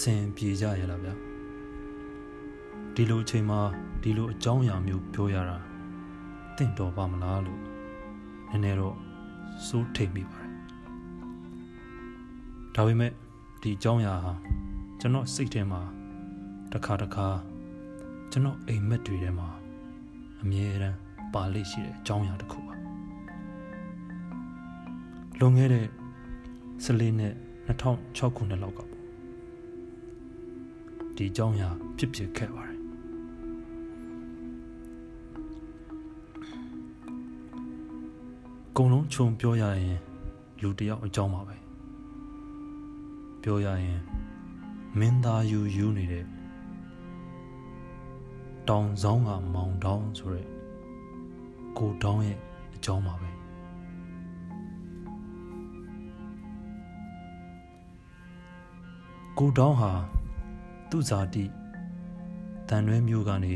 ဆင်ပြေကြရလားဗျာဒီလိုအချိန်မှာဒီလိုအကြောင်းအရာမျိုးပြောရတာတင့်တော်ပါမလားလို့နည်းနည်းတော့စိုးထိတ်မိပါတယ်ဒါပေမဲ့ဒီအကြောင်းအရာဟာကျွန်တော်စိတ်ထဲမှာတစ်ခါတစ်ခါကျွန်တော်အိမ်မက်တွေထဲမှာအမြဲတမ်းပါလိမ့်ရှိတဲ့အကြောင်းအရာတစ်ခုပါလွန်ခဲ့တဲ့14နှစ်2006ခုနှစ်လောက်ကပေါ့ ဒီအကြောင်းအရာဖြစ်ဖြစ်ခဲ့ပါတယ်ကုံလုံးခြုံပြောရရင်လူတယောက်အကြောင်းပါပဲပြောရရင်မင်းသားယူယူနေတဲ့တောင်ဆောင်ကမောင်တောင်ဆိုတဲ့ကိုတောင်ရဲ့အကြောင်းပါပဲကိုတောင်ဟာ သူ့ဇာတိတန်ရွဲမျိုးကနေ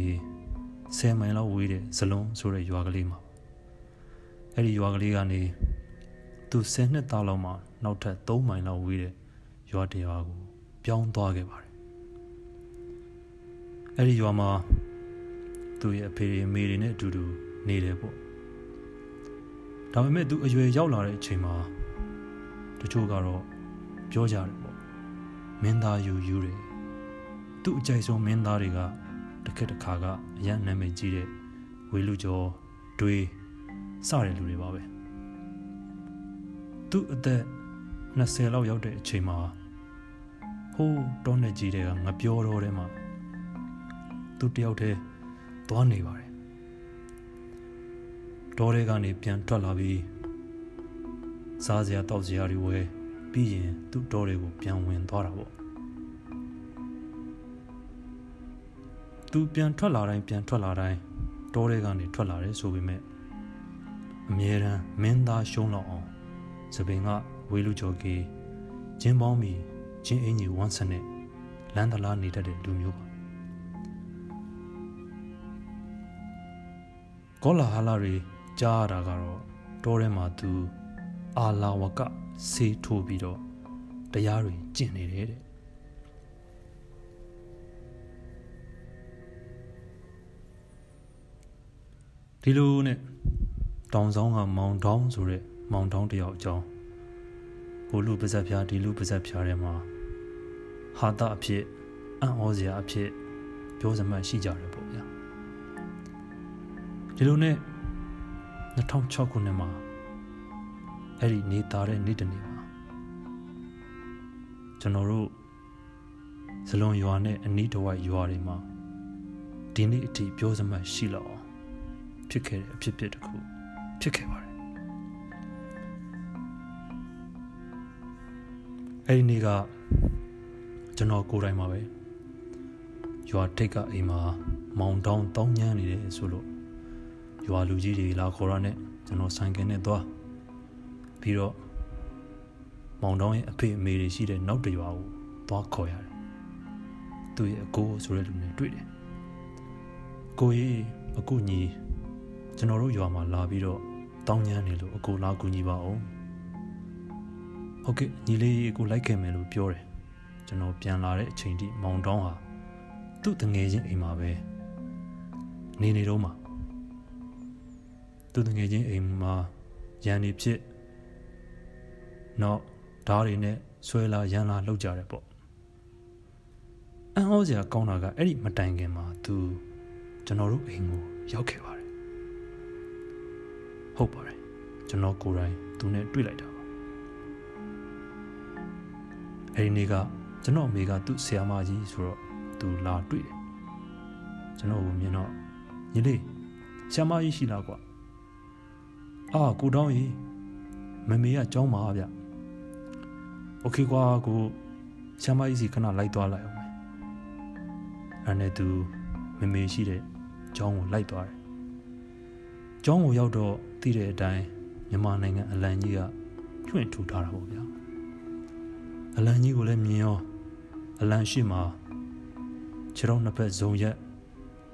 10မိုင်လောက်ဝေးတဲ့ဇလုံးဆိုတဲ့ရွာကလေးမှာအဲ့ဒီရွာကလေးကနေသူ10နှစ်သားလောက်မှနောက်ထပ်3မိုင်လောက်ဝေးတဲ့ရွာတရွာကိုပြောင်းသွားခဲ့ပါတယ်အဲ့ဒီရွာမှာသူ့ရဲ့အဖေအမေတွေနဲ့အတူတူနေတယ်ပေါ့ဒါပေမဲ့သူအရွယ်ရောက်လာတဲ့အချိန်မှာတချို့ကတော့ပြောကြတယ်ပေါ့မင်းသားယူယူတယ် သူ့အကြိုက်ဆုံးမင်းသားတွေကတခက်တခါကအရန်နာမည်ကြီးတဲ့ဝေလူကျော်တွေးစတဲ့လူတွေပါပဲသူ့အသက်20လောက်ရောက်တဲ့အချိန်မှာဟိုးတောနဲ့ကြီးတဲ့ကငပြောတော့တဲ့မှာသူတယောက်တည်းသွားနေပါတယ်တောထဲကနေပြန်ထွက်လာပြီးစားစရာတောက်စရာတွေဝယ်ပြီးရင်သူ့တောတွေကိုပြန်ဝင်သွားတာပေါ့ သူပြန်ထွက်လာတိုင်းပြန်ထွက်လာတိုင်းတောထဲကနေထွက်လာတယ်ဆိုပေမဲ့အမြဲတမ်းမင်းသားရှုံးတော့အောင်သပင်ကဝေလူကျော်ကြီးဂျင်းပေါင်းပြီးဂျင်းအင်ကြီးဝမ်းဆန်နဲ့လမ်းသလားနေတတ်တဲ့လူမျိုးပါကောလာဟာလာတွေကြားရတာကတော့တောထဲမှာသူအာလာဝကဆေးထိုးပြီးတော့တရားတွေကျင့်နေတယ်တဲ့ ဒီလိုနဲ့တောင်ဆောင်ကမောင်တောင်းဆိုတဲ့မောင်တောင်းတယောက်အကြောင်းဟိုလူပါဇက်ဖြားဒီလူပါဇက်ဖြားထဲမှာဟာတာအဖြစ်အံ့ဩစရာအဖြစ်ပြောစမှတ်ရှိကြတယ်ပေါ့ဗျာဒီလိုနဲ့2006ခုနှစ်မှာအဲ့ဒီနေသားတဲ့နေ့တနေ့မှာကျွန်တော်တို့ဇလွန်ရွာနဲ့အနီးတစ်ဝိုက်ရွာတွေမှာဒီနေ့အထိပြောစမှတ်ရှိလောက်အောင် ဖြစ်ခဲ့တဲ့အဖြစ်ဖြစ်တစ်ခုဖြစ်ခဲ့ပါတယ်အဲ့ဒီနေ့ကကျွန်တော်ကိုယ်တိုင်မှာပဲရွာထိတ်ကအိမ်မှာမောင်တောင်းတောင်းညမ်းနေတယ်ဆိုလို့ရွာလူကြီးတွေလာခေါ်ရတဲ့ကျွန်တော်ဆိုင်ကယ်နဲ့သွားပြီးတော့မောင်တောင်းရဲ့အဖေအမေတွေရှိတဲ့နောက်တရွာကိုသွားခေါ်ရတယ်သူ့ရဲ့အကိုဆိုတဲ့လူနဲ့တွေ့တယ်ကိုကြီးအကူညီ ကျွန်တော်တို့ရွာမှာလာပြီးတော့တောင်းညမ်းနေလို့အကိုလာကူညီပါအောင်ဟုတ်ကဲ့ညီလေးအကိုလိုက်ခဲ့မယ်လို့ပြောတယ်ကျွန်တော်ပြန်လာတဲ့အချိန်ထိမောင်တောင်းဟာသူ့တငယ်ချင်းအိမ်မှာပဲနေနေတော့မှာသူ့တငယ်ချင်းအိမ်မှာရန်နေဖြစ်တော့ဓားတွေနဲ့ဆွဲလာရန်လာလောက်ကြတယ်ပေါ့အံ့ဩစရာကောင်းတာကအဲ့ဒီမတိုင်ခင်မှာသူကျွန်တော်တို့အိမ်ကိုရောက်ခဲ့ပါတယ် ဟုတ်ပါတယ်ကျွန်တော်ကိုယ်တိုင်သူနဲ့တွေ့လိုက်တာပါအဲ့ဒီနေ့ကကျွန်တော်အမေကသူ့ဆရာမကြီးဆိုတော့သူလာတွေ့တယ်ကျွန်တော်ကိုမြင်တော့ညီလေးဆရာမကြီးရှိလားကွာအာကိုတောင်းကြီးမမေကကြောင်းပါဗျโอเคကွာကိုဆရာမကြီးစီခဏလိုက်သွားလိုက်အောင်မယ်အဲ့နဲ့သူမမေရှိတဲ့ကြောင်းကိုလိုက်သွားတယ် ကျောင်းကိုရောက်တော့သိတဲ့အတိုင်းမြန်မာနိုင်ငံအလံကြီးကကျွင့်ထူထားတာပေါ့ဗျာအလံကြီးကိုလည်းမြင်ရောအလံရှိမှာခြေတော်နှစ်ဖက်ဇုံရက်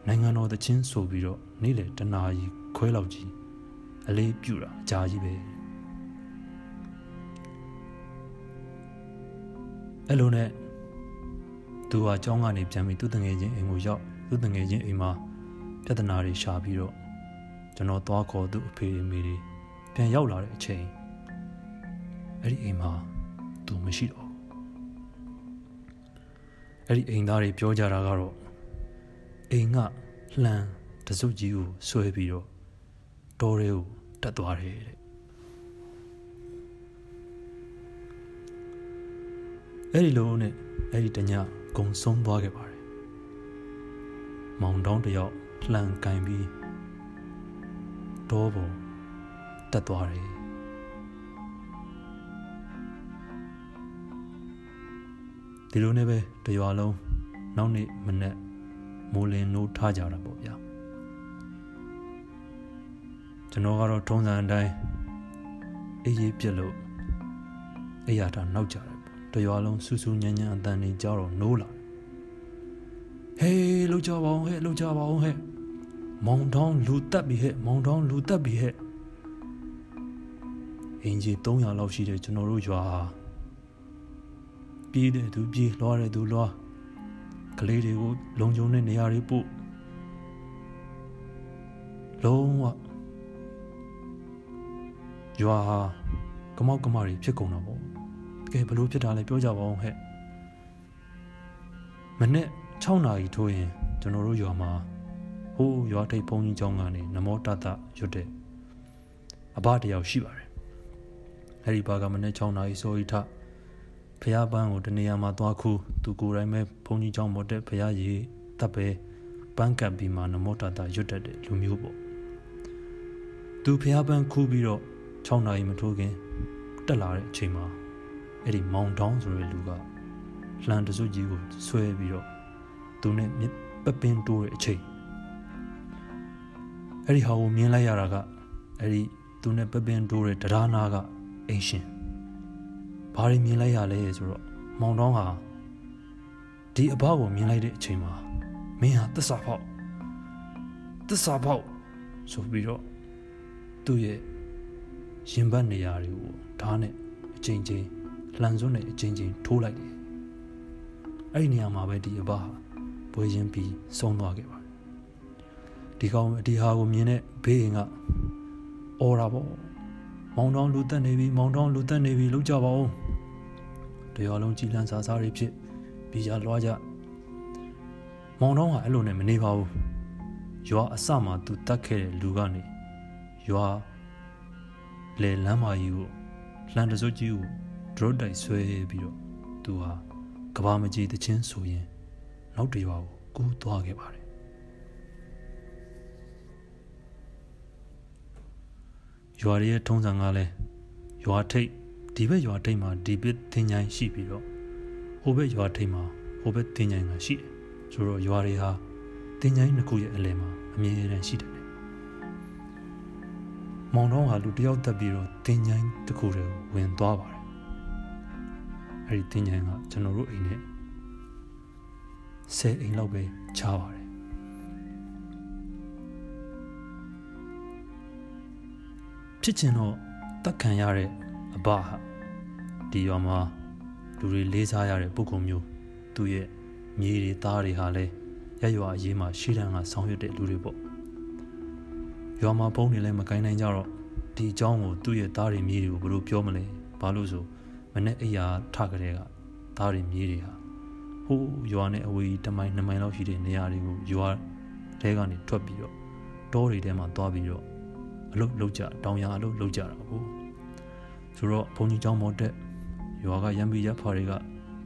နိုင်ငံတော်သချင်းဆိုပြီးတော့နေ့လေတနာကြီးခွဲလောက်ကြီးအလေးပြူတာအကြာကြီးပဲအဲ့လိုနဲ့သူဟာအကြောင်းကနေပြန်ပြီးသူ့တငယ်ချင်းအိမ်ကိုရောက်သူ့တငယ်ချင်းအိမ်မှာပြဿနာတွေရှာပြီးတော့ ကျွန်တော်သွားခေါ်သူ့အဖေအမေတွေပြန်ရောက်လာတဲ့အချိန်အဲ့ဒီအိမ်မှာသူမရှိတော့အဲ့ဒီအိမ်သားတွေပြောကြတာကတော့အိမ်ကလှန်တစုပ်ကြီးကိုဆွဲပြီးတော့တောထဲကိုတက်သွားတယ်တဲ့အဲ့ဒီလိုနဲ့အဲ့ဒီတညဂုံဆုံးသွားခဲ့ပါတယ်မောင်တောင်းတယောက်လှန်ကင်ပြီး တောပေါ်တက်သွားတယ်ဒီလိုနဲ့ပဲတရွာလုံးနောက်နေ့မနေ့မိုးလင်းနိုးထားကြတာပေါ့ဗျာကျွန်တော်ကတော့ထုံးစံအတိုင်းအေးရေးပြက်လို့အေးရတာနောက်ကြတယ်ပေါ့တရွာလုံးစူးစူးညံ့ညံ့အတန်နေကြတော့နိုးလာဟေးလှုပ်ကြပါအောင်ဟဲ့လှုပ်ကြပါအောင်ဟဲ့ မောင်တောင်းလူတက်ပြီဟဲ့မောင်တောင်းလူတက်ပြီဟဲ့အင်ဂျီ300လောက်ရှိတယ်ကျွန်တော်တို့ရွာပြေးတယ်သူပြေးလွှားတယ်သူလွှားကလေးတွေကိုလုံခြုံတဲ့နေရာတွေပို့လုံးဝရွာဟာကမောက်ကမတွေဖြစ်ကုန်တာပေါ့တကယ်ဘလို့ဖြစ်တာလဲပြောကြပါအောင်ဟဲ့မနေ့6နာရီထိုးရင်ကျွန်တော်တို့ရွာမှာ ဟိုးရွာထိပ်ဘုံကြီးကျောင်းကနေနမောတတရွတ်တဲ့အဘတယောက်ရှိပါတယ်အဲ့ဒီဘာကမနေ့6နာရီဆိုဤထဖះပန်းကိုတနေရာမှာသွားခူးသူကိုယ်တိုင်ပဲဘုံကြီးကျောင်းပေါ်တဲ့ဖះရည်တပ်ပဲပန်းကပ်ပြီးမှနမောတတရွတ်တဲ့လူမျိုးပေါ့သူဖះပန်းခူးပြီးတော့6နာရီမထိုးခင်တက်လာတဲ့အချိန်မှာအဲ့ဒီမောင်တောင်းဆိုတဲ့လူကလှန်တစုကြီးကိုဆွဲပြီးတော့သူနဲ့ပပင်းတိုးတဲ့အချိန် အဲ့ဒီဟာကိုမြင်လိုက်ရတာကအဲ့ဒီသူနဲ့ပပင်းတိုးတဲ့တရားနာကအင်ရှင်ဘာတွေမြင်လိုက်ရလဲဆိုတော့မောင်တောင်းဟာဒီအဘကိုမြင်လိုက်တဲ့အချိန်မှာမင်းဟာသစ္စာဖောက်သစ္စာဖောက်ဆိုပြီးတော့သူ့ရဲ့ရင်ဘတ်နေရာတွေကိုဓာတ်နဲ့အချိန်ချင်းလှန်စွန်းနဲ့အချိန်ချင်းထိုးလိုက်တယ်အဲ့ဒီနေရာမှာပဲဒီအဘဟာဘွေရင်ပြီးဆုံးသွားခဲ့ပါတယ် ဒီကောင်ဒီဟာကိုမြင်တဲ့ဘေးအိမ်ကအော်တာပေါ့မောင်တောင်းလူတက်နေပြီမောင်တောင်းလူတက်နေပြီလောက်ကြပါဦးတရားလုံးကြည်လန်းစားစားတွေဖြစ်ပြီးကြလွားကြမောင်တောင်းဟာအဲ့လိုနဲ့မနေပါဘူးရွာအစမှာသူတတ်ခဲ့တဲ့လူကနေရွာလေလမ်းမကြီးကိုလှန်တစွကြီးကိုဒရုတ်တိုက်ဆွဲပြီးတော့သူဟာကဘာမကြီးတချင်းဆိုရင် နောက်တရွာကိုကူးသွားခဲ့ပါတယ် ရွာရဲ့ထုံးစံကလည်းရွာထိပ်ဒီဘက်ရွာထိပ်မှာဒီဘက်သင်ချိုင်းရှိပြီးတော့ဟိုဘက်ရွာထိပ်မှာဟိုဘက်သင်ချိုင်းကရှိတယ်ဆိုတော့ရွာတွေဟာသင်ချိုင်းနှစ်ခုရဲ့အလယ်မှာအမြဲတမ်းရှိတယ်မောင်တော်ဟာလူတယောက်တက်ပြီးတော့တင်ញိုင်းတစ်ခုတည်းဝင်သွားပါတယ်အဲ့ဒီတင်ញိုင်းကကျွန်တော်တို့အိမ်နဲ့ဆယ်အိမ်လောက်ပဲချားပါတယ် ဖြစ်ချင်တော့တက်ခံရတဲ့အဘဟာဒီရွာမှာလူတွေလေးစားရတဲ့ပုဂ္ဂိုလ်မျိုးသူ့ရဲ့မြေတွေသားတွေဟာလည်းရရွာအရေးမှာရှေ့တန်းကဆောင်ရွက်တဲ့လူတွေပေါ့ရွာမှာပုံနေလဲမကိုင်းနိုင်ကြတော့ဒီအကြောင်းကိုသူ့ရဲ့သားတွေမြေတွေကိုဘယ်လိုပြောမလဲဘာလို့ဆိုမနဲ့အိယာထကြတဲ့ကသားတွေမြေတွေဟာဟိုးရွာနဲ့အဝေးတမိုင်နှစ်မိုင်လောက်ရှိတဲ့နေရာတွေကိုရွာထဲကနေထွက်ပြီးတော့တောတွေထဲမှာသွားပြီးတော့ အလုတ်လုတ်ကြတောင်ရအလုတ်လုတ်ကြတာဟုတ်ဆိုတော့ဘုံကြီးเจ้าမော်တက်ရွာကရံပီရဖာတွေက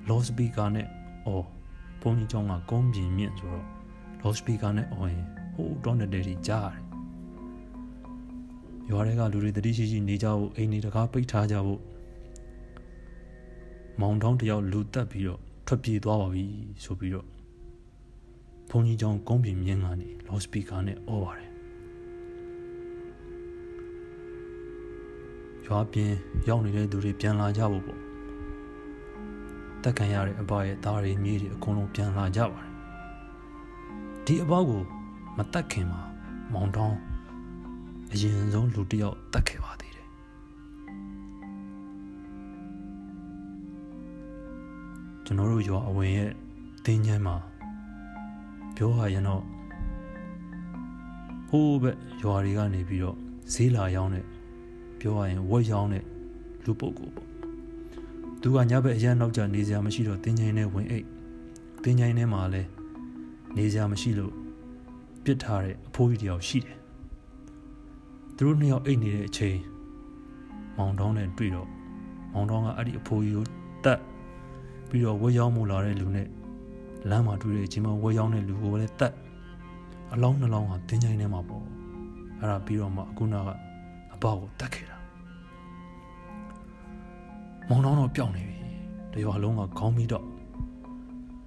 လော့စပီကာနဲ့အော်ဘုံကြီးเจ้าကကုန်းပြင်မြင့်ဆိုတော့လော့စပီကာနဲ့အော်ရင်ဟိုးတောနဲ့တဲတီကြားရတယ်ရွာတွေကလူတွေတတိရှိရှိနေကြဖို့အိမ်တွေတကားပိတ်ထားကြဖို့မောင်တောင်းတယောက်လူတက်ပြီးတော့ထွက်ပြေးသွားပါပြီဆိုပြီးတော့ဘုန်းကြီးကျောင်းကုန်းပြင်မြင်းကနေလော့စပီကာနဲ့အော်ပါတယ် ရွာပြင်ရောက်နေတဲ့သူတွေပြန်လာကြဖို့ပေါ့တက်ခံရတဲ့အဘရဲ့သားတွေမြေးတွေအကုန်လုံးပြန်လာကြပါတယ်ဒီအဘကိုမတက်ခင်မှာမောင်တောင်းအရင်ဆုံးလူတစ်ယောက်တတ်ခဲ့ပါသေးတယ်ကျွန်တော်တို့ရွာအဝင်ရဲ့တင်းချမ်းမှာပြောရရင်တော့ဟိုးဘက်ရွာတွေကနေပြီးတော့ဈေးလာရောင်းတဲ့ ပြောရရင်ဝက်ရောင်းတဲ့လူပုဂ္ဂိုလ်ပေါ့သူကညဘက်အရန်နောက်ကျနေစရာမရှိတော့တင်းချိုင်းနဲ့ဝင်အိတ်တင်းချိုင်းထဲမှာလည်းနေစရာမရှိလို့ပြစ်ထားတဲ့အဖိုးကြီးတယောက်ရှိတယ်သူတို့နှစ်ယောက်အိတ်နေတဲ့အချိန်မောင်တောင်းနဲ့တွေ့တော့မောင်တောင်းကအဲ့ဒီအဖိုးကြီးကိုတတ်ပြီးတော့ဝက်ရောင်းမှုလာတဲ့လူနဲ့လမ်းမှာတွေ့တဲ့အချိန်မှာဝက်ရောင်းတဲ့လူကိုလည်းတတ်အလောင်းနှလောင်းဟာတင်းချိုင်းထဲမှာပေါ့အဲ့ဒါပြီးတော့မှအခုနောက်ကအဘောက်ကိုတတ်ခဲ့တာ မောင်တောင်းတော့ပျောက်နေပြီတရွာလုံးကခေါင်းပြီးတော့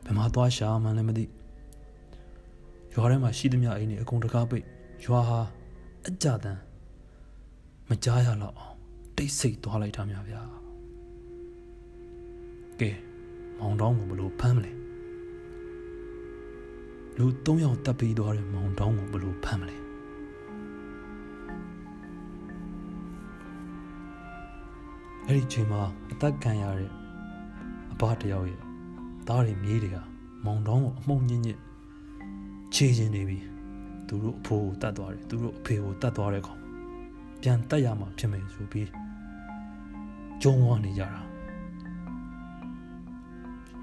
ဘယ်မှာသွားရှာမှန်းလည်းမသိရွာထဲမှာရှိသမျှအိမ်တွေအကုန်တကားပိတ်ရွာဟာအကြတန်မကြားရတော့အောင်တိတ်ဆိတ်သွားလိုက်တာများဗျာကဲမောင်တောင်းကိုဘလို့ဖမ်းမလဲလူ၃ယောက်တပ်ပြီးသွားတဲ့မောင်တောင်းကိုဘလို့ဖမ်းမလဲ အဲ့ဒီချိန်မှာအသက်ခံရတဲ့အဘတယောက်ရဲ့သားတွေမြေးတွေကမောင်တောင်းကိုအမှုန်ညစ်ညစ်ခြေချင်းနေပြီသူတို့အဖိုးကိုတတ်သွားတယ်သူတို့အဖေကိုတတ်သွားတဲ့ကောင်ပြန်တတ်ရမှာဖြစ်မယ်ဆိုပြီးကြုံဝါနေကြတာ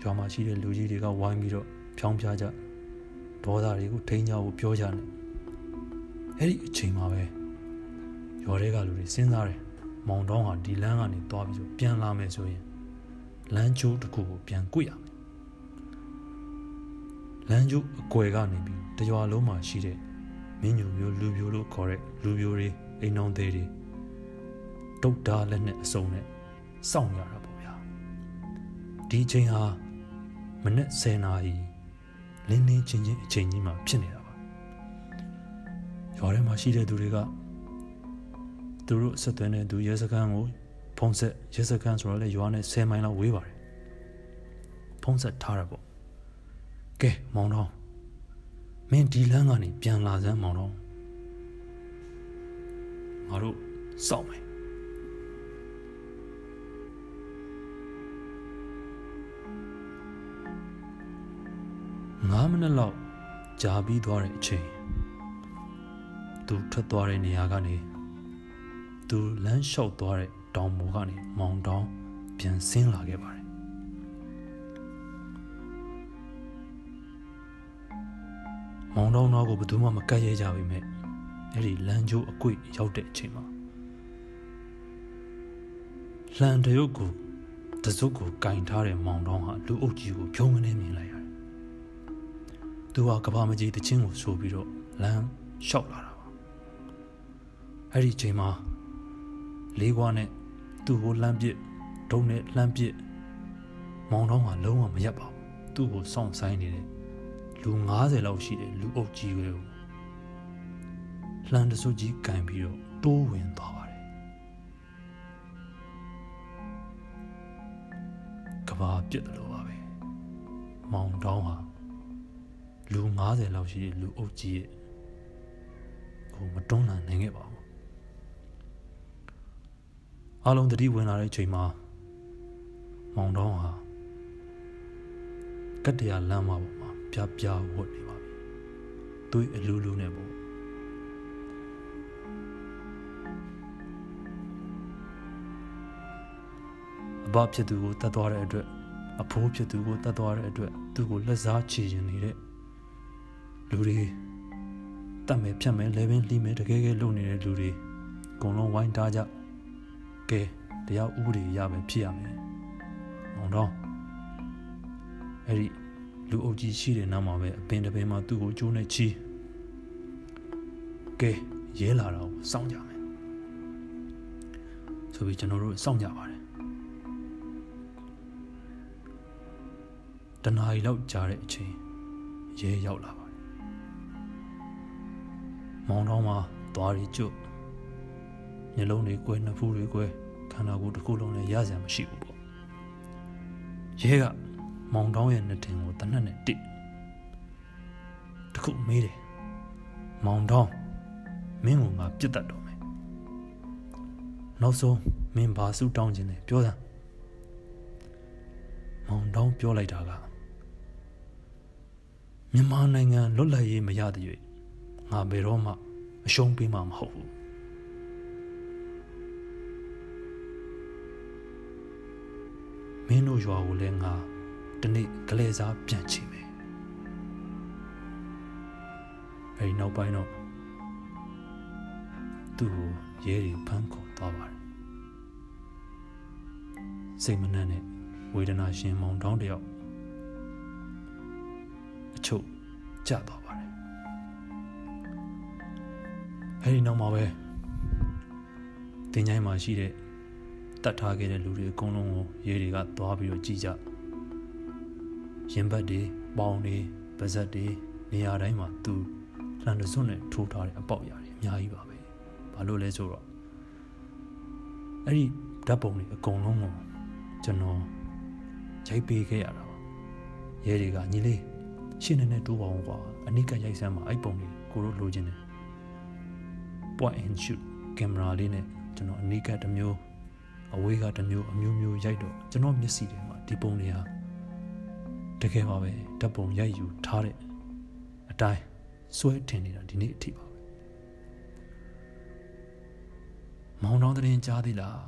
ရွာမှာရှိတဲ့လူကြီးတွေကဝိုင်းပြီးတော့ဖြောင်းပြကြဒေါသတွေကိုထိန်းကြဖို့ပြောကြတယ်အဲ့ဒီအချိန်မှာပဲရွာတွေကလူတွေစဉ်းစားတယ် မောင်တောင်းဟာဒီလမ်းကနေသွားပြီးတော့ပြန်လာမယ်ဆိုရင်လမ်းကျိုးတစ်ခုကိုပြန်ကွေ့ရမယ်လမ်းကျိုးအကွယ်ကနေပြီးတရွာလုံးမှာရှိတဲ့မင်းညူမျိုးလူပြိုလို့ခေါ်တဲ့လူပြိုတွေအိမ်အောင်သေးတွေတုတ်ဓာလက်နဲ့အစုံနဲ့စောင့်ရတာပေါ့ဗျာဒီအချိန်ဟာမနေ့10နာရီလင်းလင်းချင်းချင်းအချိန်ကြီးမှာဖြစ်နေတာပါရွာထဲမှာရှိတဲ့သူတွေက သူတို့ဆက်သွင်းတဲ့သူရဲစခန်းကိုဖုံးဆက်ရဲစခန်းဆိုတော့လေရွာနဲ့10မိုင်လောက်ဝေးပါတယ်ဖုံးဆက်ထားတာပေါ့ကဲမောင်တော်မင်းဒီလမ်းကနေပြန်လာစမ်းမောင်တော်ငါတို့စောင့်မယ်ငါးမိနစ်လောက်ကြာပြီးသွားတဲ့အချိန်သူထွက်သွားတဲ့နေရာကနေ သူလမ်းလျှောက်သွားတဲ့တောင်ပေါ်ကနေမောင်တောင်ပြန်ဆင်းလာခဲ့ပါတယ်မောင်တောင်တော့ကိုဘယ်သူမှမကတ်ရဲကြပါပဲအဲ့ဒီလမ်းကျိုးအကွေ့ရောက်တဲ့အချိန်မှာလန်တရုတ်ကိုတစုပ်ကိုကင်ထားတဲ့မောင်တောင်ဟာလူအုပ်ကြီးကိုဖြုံးမနေမြင်လိုက်ရတယ်။သူဟာကဘာမကြီးတချင်းကိုဆိုပြီးတော့လမ်းလျှောက်လာတာပါ။အဲ့ဒီချိန်မှာ လေးကွာနဲ့သူ့ကိုလှမ်းပစ်ဒုံနဲ့လှမ်းပစ်မောင်တောင်းကလုံးဝမရက်ပါဘူးသူ့ကိုစောင့်ဆိုင်နေတဲ့လူ90လောက်ရှိတဲ့လူအုပ်ကြီးကိုလှမ်းတဆုပ်ကြီးကန်ပြီးတော့တိုးဝင်သွားပါတယ်ကဘာပြစ်တယ်လို့ပါပဲမောင်တောင်းဟာလူ90လောက်ရှိတဲ့လူအုပ်ကြီးရဲ့ဟိုမတွန်းလှန်နိုင်ခဲ့ပါဘူး အားလုံးတတိဝင်လာတဲ့အချိန်မှာမောင်တောင်းဟာကတ္တရာလမ်းမပေါ်မှာပြပြဝတ်နေပါပြီ။သွေးအလူးလူးနဲ့ပေါ့အဘဖြစ်သူကိုတတ်သွားတဲ့အတွက်အဖိုးဖြစ်သူကိုတတ်သွားတဲ့အတွက်သူ့ကိုလက်စားချေရင်နေတဲ့လူတွေတတ်မယ်ဖြတ်မယ်လဲပင်လှီးမယ်တကယ်ကယ်လုပ်နေတဲ့လူတွေအကုန်လုံးဝိုင်းတားကြ ကဲတရားဥပဒေရမယ်ဖြစ်ရမယ်မောင်တော့အဲ့ဒီလူအုပ်ကြီးရှိတဲ့နောက်မှာပဲအပင်တပင်မှာသူ့ကိုကျိုးနဲ့ချီကဲရဲလာတော့စောင့်ကြမယ်ဆိုပြီးကျွန်တော်တို့စောင့်ကြပါတယ်တနားရီလောက်ကြာတဲ့အချိန်ရဲရောက်လာပါတယ်မောင်တော်မှာသွားရီကျွတ် မျက်လုံးတွေကွယ်နှဖူးတွေကွယ်ခန္ဓာကိုယ်တစ်ခုလုံးလည်းရစရာမရှိဘူးပေါ့ရဲကမောင်တောင်းရဲ့နှစ်တင်ကိုတနက်နဲ့တစ်တခုမေးတယ်မောင်တောင်းမင်းကငါပြစ်တတ်တော့မယ်နောက်ဆုံးမင်းဘာစုတောင်းခြင်းလဲပြောစမ်းမောင်တောင်းပြောလိုက်တာကမြန်မာနိုင်ငံလွတ်လပ်ရေးမရတဲ့၍ငါဘယ်တော့မှအရှုံးပေးမှာမဟုတ်ဘူး င်းတို့ရွာကိုလည်းငါတနေ့ကလေးစားပြန်ချင်မယ်အဲဒီနောက်ပိုင်းတော့သူ့ကိုရဲတွေဖမ်းခေါ်သွားပါတယ်စိတ်မနှံ့နဲ့ဝေဒနာရှင်မောင်တောင်းတယောက်အချုပ်ကျသွားပါတယ်အဲဒီနောက်မှာပဲတင်ချိုင်းမှာရှိတဲ့ တတ်ထားခဲ့တဲ့လူတွေအကုန်လုံးကိုရဲတွေကသွားပြီးတော့ကြည့်ကြရင်ဘတ်တွေပေါင်တွေပါဇက်တွေနေရာတိုင်းမှာသူလန်ဒစွန်းနဲ့ထိုးထားတဲ့အပေါက်ရာတွေအများကြီးပါပဲဘာလို့လဲဆိုတော့အဲ့ဒီဓာတ်ပုံတွေအကုန်လုံးကိုကျွန်တော်ရိုက်ပေးခဲ့ရတာပါရဲတွေကညီလေးရှင်းနေနေတိုးပါအောင်ကွာအနိကရိုက်စမ်းမှာအဲ့ပုံတွေကိုတို့လိုချင်တယ် point and shoot ကင်မရာလေးနဲ့ကျွန်တော်အနိကတစ်မျိုး အဝေးကတစ်မျိုးအမျိုးမျိုးရိုက်တော့ကျွန်တော်မျက်စိထဲမှာဒီပုံတွေဟာတကယ်ပါပဲဓာတ်ပုံရိုက်ယူထားတဲ့အတိုင်းစွဲထင်နေတာဒီနေ့အထိပါပဲမောင်တော်တဲ့ကြားသေးလား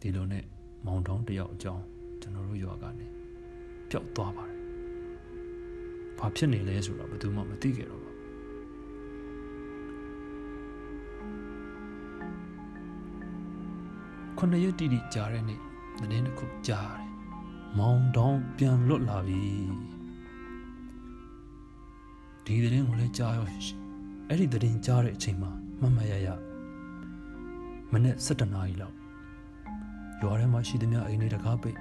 ဒီလိုနဲ့မောင်တောင်းတယောက်အကြောင်းကျွန်တော်တို့ရွာကနေပျောက်သွားပါတယ်။ဘာဖြစ်နေလဲဆိုတော့ဘယ်သူမှမသိကြတော့ပါ ခုနှစ်ရက်တိတိကြာတဲ့နေ့သတင်းတစ်ခုကြားရတယ်။မောင်တောင်းပြန်လွတ်လာပြီ။ဒီသတင်းကိုလည်းကြားရောအဲ့ဒီသတင်းကြားတဲ့အချိန်မှာမမရရမနေ့7နာရီလောက်ရွာထဲမှာရှိသမျှအိမ်တွေတကားပိတ်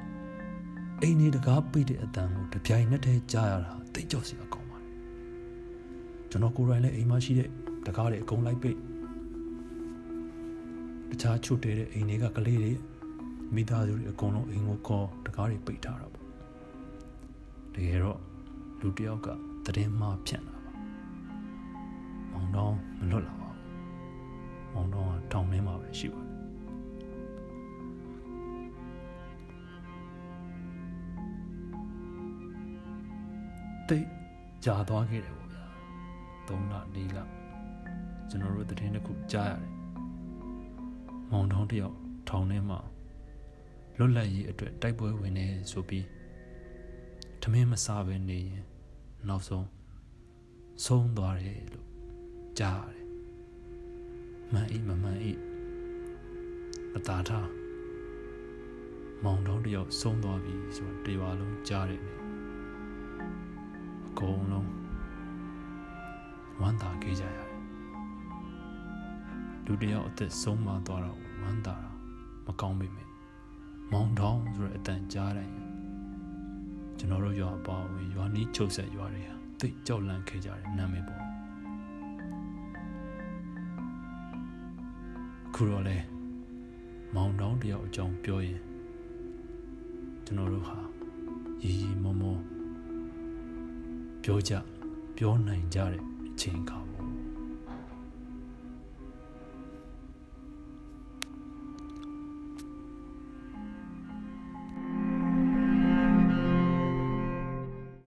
အိမ်တွေတကားပိတ်တဲ့အတန်ကိုတပြိုင်နက်တည်းကြားရတာသိကြောက်စရာကောင်းပါတယ်ကျွန်တော်ကိုယ်တိုင်လည်းအိမ်မှာရှိတဲ့တကားတွေအကုန်လိုက်ပိတ် တခြားချွတ်တဲ့အိမ်တွေကကလေးတွေမိသားစုတွေအကုန်လုံးအိမ်ကိုခေါ်တကားတွေပိတ်ထားတာပေါ့တကယ်တော့လူတယောက်ကတရင်မှဖြန့်တာပါမောင်တော့မလွတ်လာပါဘူးမောင်တော့တောင်ထဲမှာပဲရှိပါတယ်တိတ်ကြာသွားခဲ့တယ်ပေါ့ဗျာ3လ4လကျွန်တော်တို့တည်င်းတစ်ခုကြားရတယ် မောင်တောင်းတယောက်ထောင်ထဲမှာလွတ်လပ်ရေးအတွက်တိုက်ပွဲဝင်နေဆိုပြီးထမင်းမစားဘဲနေရင်နောက်ဆုံးဆုံးသွားတယ်လို့ကြားရတယ်မှန်ဤမမှန်ဤအတားထားမောင်တောင်းတယောက်ဆုံးသွားပြီဆိုတော့တရွာလုံးကြားတယ်ကုန်လုံးဝမ်းသာခဲ့ကြရတယ် လူတယောက်အသက်ဆုံးမသွားတော့ဝမ်းသာတာမကောင်းပေမဲ့မောင်တောင်းဆိုတဲ့အတန်ကြားတိုင်းကျွန်တော်တို့ရွာအပါဝင်ရွာနီးချုပ်ဆက်ရွာတွေဟာသိကြောက်လန့်ခဲ့ကြတယ်နာမည်ပေါ့ခုတော့လေမောင်တောင်းတယောက်အကြောင်းပြောရင်ကျွန်တော်တို့ဟာရီရီမောမောပြောကြပြောနိုင်ကြတဲ့အချိန်ခါ